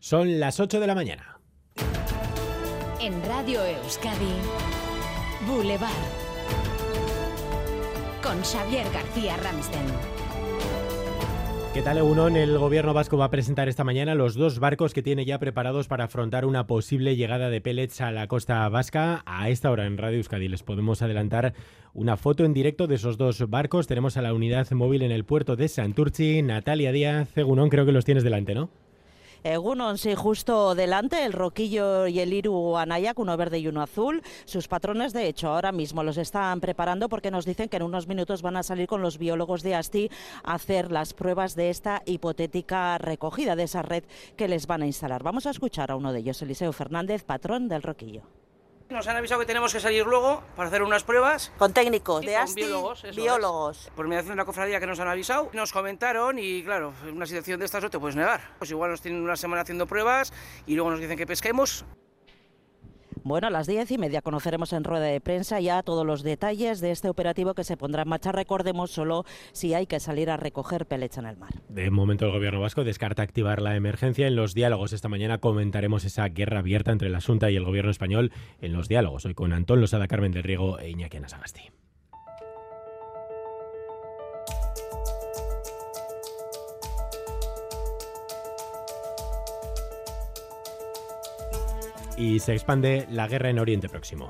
Son las 8 de la mañana. En Radio Euskadi, Boulevard. Con Xavier García Ramsten. ¿Qué tal, Egunon? El gobierno vasco va a presentar esta mañana los dos barcos que tiene ya preparados para afrontar una posible llegada de pellets a la costa vasca. A esta hora en Radio Euskadi les podemos adelantar una foto en directo de esos dos barcos. Tenemos a la unidad móvil en el puerto de Santurci. Natalia Díaz, Egunon, creo que los tienes delante, ¿no? Egunon, sí, justo delante, el Roquillo y el Iru Anayak, uno verde y uno azul. Sus patrones, de hecho, ahora mismo los están preparando porque nos dicen que en unos minutos van a salir con los biólogos de ASTI a hacer las pruebas de esta hipotética recogida de esa red que les van a instalar. Vamos a escuchar a uno de ellos, Eliseo Fernández, patrón del Roquillo. Nos han avisado que tenemos que salir luego para hacer unas pruebas. Con técnicos de con ASTI, biólogos, eso biólogos. Por mediación de la cofradía que nos han avisado, nos comentaron y claro, en una situación de estas no te puedes negar. Pues igual nos tienen una semana haciendo pruebas y luego nos dicen que pesquemos. Bueno, a las diez y media conoceremos en rueda de prensa ya todos los detalles de este operativo que se pondrá en marcha. Recordemos solo si hay que salir a recoger pellets en el mar. De momento el gobierno vasco descarta activar la emergencia en los diálogos. Esta mañana comentaremos esa guerra abierta entre la Junta y el gobierno español en los diálogos. Hoy con Antón Losada, Carmen del Riego e Iñaki Anasagasti. Y se expande la guerra en Oriente Próximo.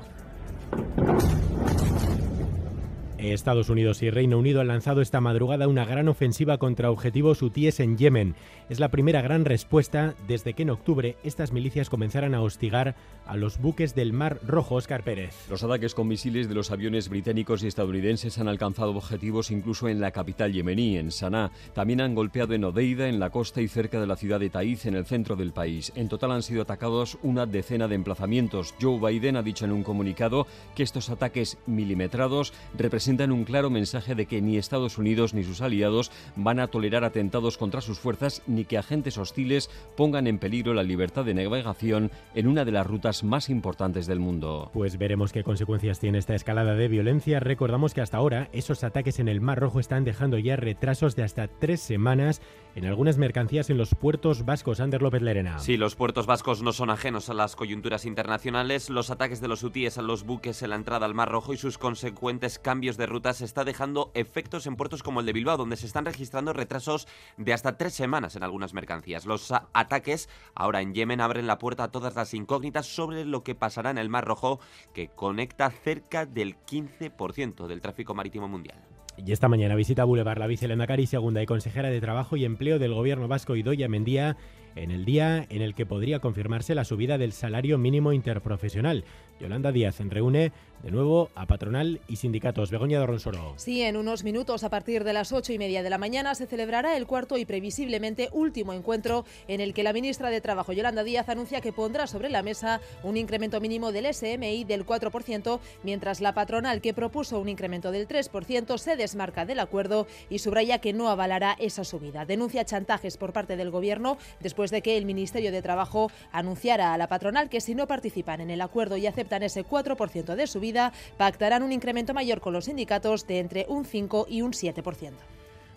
Estados Unidos y Reino Unido han lanzado esta madrugada una gran ofensiva contra objetivos hutíes en Yemen. Es la primera gran respuesta desde que en octubre estas milicias comenzaran a hostigar a los buques del Mar Rojo. Oscar Pérez. Los ataques con misiles de los aviones británicos y estadounidenses han alcanzado objetivos incluso en la capital yemení, en Sanaa. También han golpeado en Odeida, en la costa y cerca de la ciudad de Taiz, en el centro del país. En total han sido atacados una decena de emplazamientos. Joe Biden ha dicho en un comunicado que estos ataques milimetrados representan un claro mensaje de que ni Estados Unidos ni sus aliados van a tolerar atentados contra sus fuerzas ni que agentes hostiles pongan en peligro la libertad de navegación en una de las rutas más importantes del mundo. Pues veremos qué consecuencias tiene esta escalada de violencia. Recordamos que hasta ahora esos ataques en el Mar Rojo están dejando ya retrasos de hasta tres semanas en algunas mercancías en los puertos vascos. Ander López Lerena. Sí, los puertos vascos no son ajenos a las coyunturas internacionales. Los ataques de los hutíes a los buques en la entrada al Mar Rojo y sus consecuentes cambios de rutas está dejando efectos en puertos como el de Bilbao, donde se están registrando retrasos de hasta tres semanas en algunas mercancías. Los ataques ahora en Yemen abren la puerta a todas las incógnitas sobre lo que pasará en el Mar Rojo, que conecta cerca del 15% del tráfico marítimo mundial. Y esta mañana visita Boulevard la vicelendacari segunda y consejera de Trabajo y Empleo del Gobierno Vasco Idoia Mendía en el día en el que podría confirmarse la subida del salario mínimo interprofesional. Yolanda Díaz reúne de nuevo a patronal y sindicatos. Begoña de Ronsoro. Sí, en unos minutos, a partir de las ocho y media de la mañana, se celebrará el cuarto y previsiblemente último encuentro en el que la ministra de Trabajo, Yolanda Díaz, anuncia que pondrá sobre la mesa un incremento mínimo del SMI del 4%, mientras la patronal, que propuso un incremento del 3%, se desmarca del acuerdo y subraya que no avalará esa subida. Denuncia chantajes por parte del Gobierno después de que el Ministerio de Trabajo anunciara a la patronal que si no participan en el acuerdo y aceptan ese 4% de subida, pactarán un incremento mayor con los sindicatos de entre un 5 y un 7%.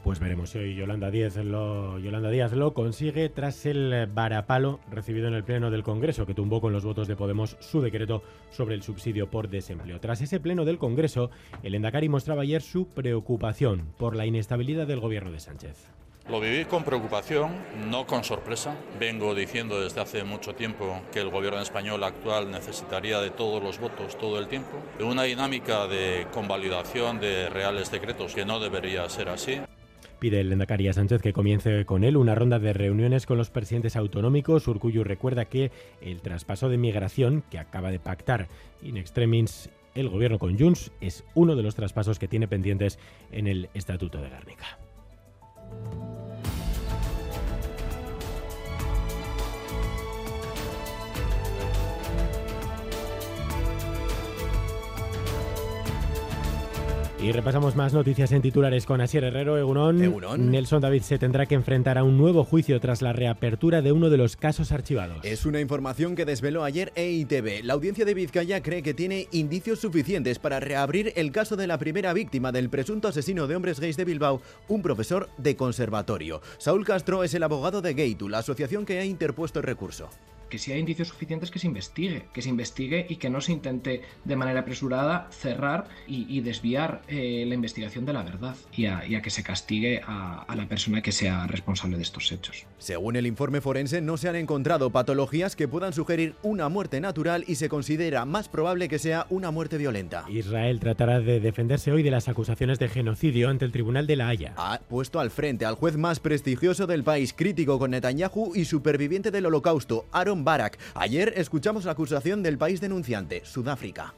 Pues veremos si hoy Yolanda Díaz, lo, Yolanda Díaz lo consigue tras el varapalo recibido en el Pleno del Congreso, que tumbó con los votos de Podemos su decreto sobre el subsidio por desempleo. Tras ese Pleno del Congreso, el Endacari mostraba ayer su preocupación por la inestabilidad del gobierno de Sánchez. Lo viví con preocupación, no con sorpresa. Vengo diciendo desde hace mucho tiempo que el gobierno español actual necesitaría de todos los votos todo el tiempo, de una dinámica de convalidación de reales decretos que no debería ser así. Pide el Endacari a Sánchez que comience con él una ronda de reuniones con los presidentes autonómicos. Urcullu recuerda que el traspaso de migración que acaba de pactar in extremis el gobierno con Junts es uno de los traspasos que tiene pendientes en el Estatuto de Guernica. Y repasamos más noticias en titulares con Asier Herrero, Egunon. Egunon. Nelson David se tendrá que enfrentar a un nuevo juicio tras la reapertura de uno de los casos archivados. Es una información que desveló ayer EITB. La audiencia de Vizcaya cree que tiene indicios suficientes para reabrir el caso de la primera víctima del presunto asesino de hombres gays de Bilbao, un profesor de conservatorio. Saúl Castro es el abogado de Gaitu, la asociación que ha interpuesto el recurso que si hay indicios suficientes que se investigue, que se investigue y que no se intente de manera apresurada cerrar y, y desviar eh, la investigación de la verdad y a, y a que se castigue a, a, la persona que sea responsable de estos hechos. Según el informe forense, no se han encontrado patologías que puedan sugerir una muerte natural y se considera más probable que sea una muerte violenta. Israel tratará de defenderse hoy de las acusaciones de genocidio ante el Tribunal de la Haya. Ha puesto al frente al juez más prestigioso del país, crítico con Netanyahu y superviviente del holocausto, Aaron Barak. Ayer escuchamos la acusación del país denunciante, Sudáfrica.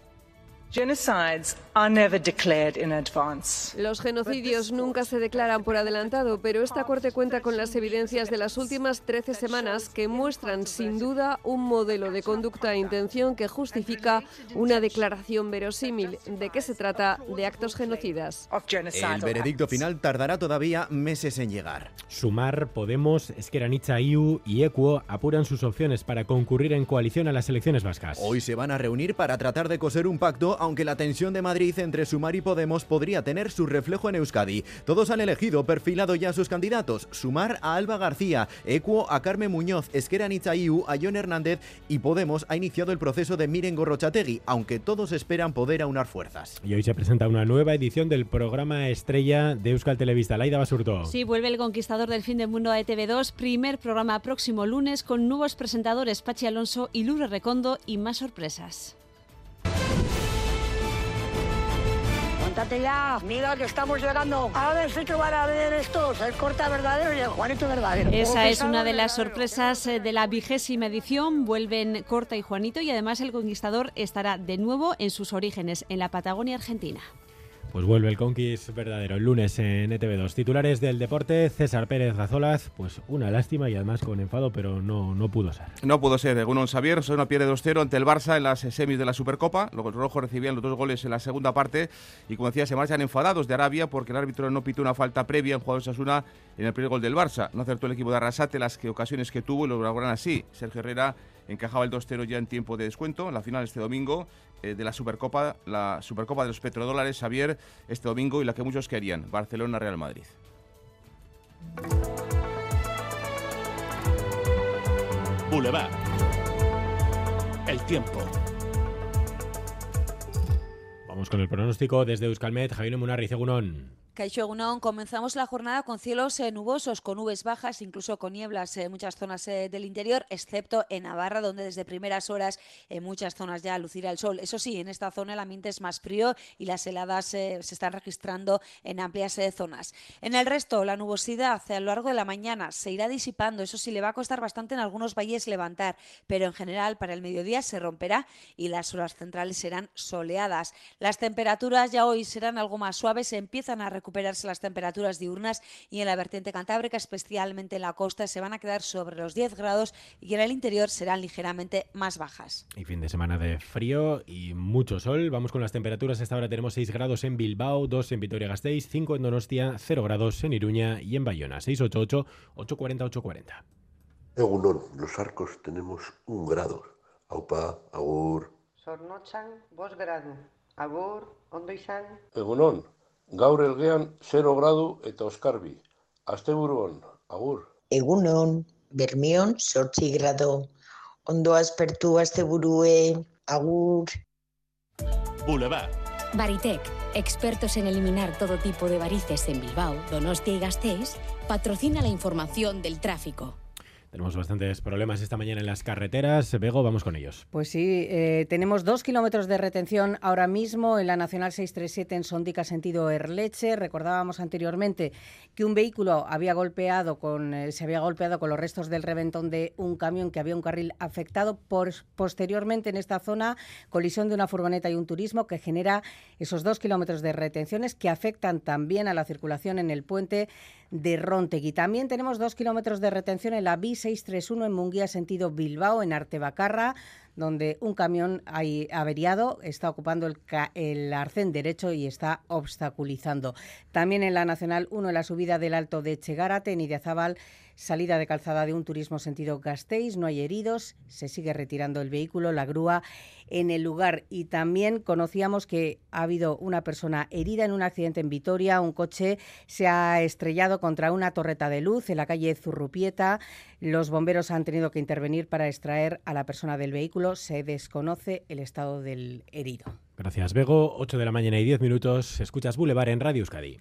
Los genocidios nunca se declaran por adelantado, pero esta Corte cuenta con las evidencias de las últimas 13 semanas que muestran sin duda un modelo de conducta e intención que justifica una declaración verosímil. ¿De qué se trata? De actos genocidas. El veredicto final tardará todavía meses en llegar. Sumar, Podemos, Esqueranitza IU y ECUO apuran sus opciones para concurrir en coalición a las elecciones vascas. Hoy se van a reunir para tratar de coser un pacto aunque la tensión de Madrid entre Sumar y Podemos podría tener su reflejo en Euskadi. Todos han elegido perfilado ya sus candidatos. Sumar a Alba García, Equo a Carmen Muñoz, Esquera Nitzaiu a John Hernández y Podemos ha iniciado el proceso de Miren Gorrochategui, aunque todos esperan poder aunar fuerzas. Y hoy se presenta una nueva edición del programa estrella de Euskal Televista, Laida Basurto. Sí, vuelve el conquistador del fin del mundo a ETV2, primer programa próximo lunes con nuevos presentadores Pachi Alonso y Lure Recondo y más sorpresas. Montate ya, mira que estamos llegando. A ver si que van a ver estos, el corta verdadero y el Juanito verdadero. Esa es una de las sorpresas eh, de la vigésima edición. Vuelven Corta y Juanito y además el conquistador estará de nuevo en sus orígenes, en la Patagonia Argentina. Pues vuelve el Conquist verdadero el lunes en ETV2. Titulares del deporte, César Pérez Gazolaz, pues una lástima y además con enfado, pero no, no pudo ser. No pudo ser. Gunón Xavier no pierde 2-0 ante el Barça en las semis de la Supercopa. Los rojos recibían los dos goles en la segunda parte y como decía, se marchan enfadados de Arabia porque el árbitro no pitó una falta previa en jugador Sasuna en el primer gol del Barça. No acertó el equipo de Arrasate las que ocasiones que tuvo y lo lograron así. Sergio Herrera encajaba el 2-0 ya en tiempo de descuento en la final este domingo eh, de la Supercopa, la Supercopa de los Petrodólares, Xavier, este domingo y la que muchos querían, Barcelona-Real Madrid. Boulevard. El tiempo. Vamos con el pronóstico desde Euskalmet, Javier Munarriz, Egunon. Caixo comenzamos la jornada con cielos eh, nubosos, con nubes bajas, incluso con nieblas en muchas zonas eh, del interior, excepto en Navarra, donde desde primeras horas en muchas zonas ya lucirá el sol. Eso sí, en esta zona el ambiente es más frío y las heladas eh, se están registrando en amplias zonas. En el resto, la nubosidad a lo largo de la mañana se irá disipando. Eso sí, le va a costar bastante en algunos valles levantar, pero en general para el mediodía se romperá y las horas centrales serán soleadas. Las temperaturas ya hoy serán algo más suaves, se empiezan a recuperarse las temperaturas diurnas y en la vertiente cantábrica, especialmente en la costa, se van a quedar sobre los 10 grados y en el interior serán ligeramente más bajas. Y fin de semana de frío y mucho sol. Vamos con las temperaturas. Hasta ahora tenemos 6 grados en Bilbao, 2 en Vitoria-Gasteiz, 5 en Donostia, 0 grados en Iruña y en Bayona. 688 840 840. Egunon, los arcos tenemos un grado. Aupa, agur. Sornotxan, bos gradu. Agur, ondo izan. Egunon, gaur elgean 0 gradu eta oskarbi. Asteburuan, agur. Egunon, bermion, sortzi grado. Ondo aspertu asteburue, agur. Boulevard. Baritec, expertos en eliminar todo tipo de varices en Bilbao, Donostia y Gasteiz, patrocina la información del tráfico. Tenemos bastantes problemas esta mañana en las carreteras. Bego, vamos con ellos. Pues sí, eh, tenemos dos kilómetros de retención ahora mismo en la Nacional 637 en Sondica, sentido Erleche. Recordábamos anteriormente que un vehículo había golpeado con, eh, se había golpeado con los restos del reventón de un camión que había un carril afectado. Por, posteriormente en esta zona, colisión de una furgoneta y un turismo que genera esos dos kilómetros de retenciones que afectan también a la circulación en el puente de Rontegui. También tenemos dos kilómetros de retención en la bis 631 en Munguía, sentido Bilbao, en Artebacarra donde un camión averiado está ocupando el, el, arcén derecho y está obstaculizando. También en la Nacional 1, en la subida del Alto de Chegárate, en Idiazábal, Salida de calzada de un turismo sentido Gasteiz, no hay heridos, se sigue retirando el vehículo, la grúa en el lugar. Y también conocíamos que ha habido una persona herida en un accidente en Vitoria, un coche se ha estrellado contra una torreta de luz en la calle Zurrupieta. Los bomberos han tenido que intervenir para extraer a la persona del vehículo. Se desconoce el estado del herido. Gracias, Bego. 8 de la mañana y 10 minutos. Escuchas Boulevard en Radio Euskadi.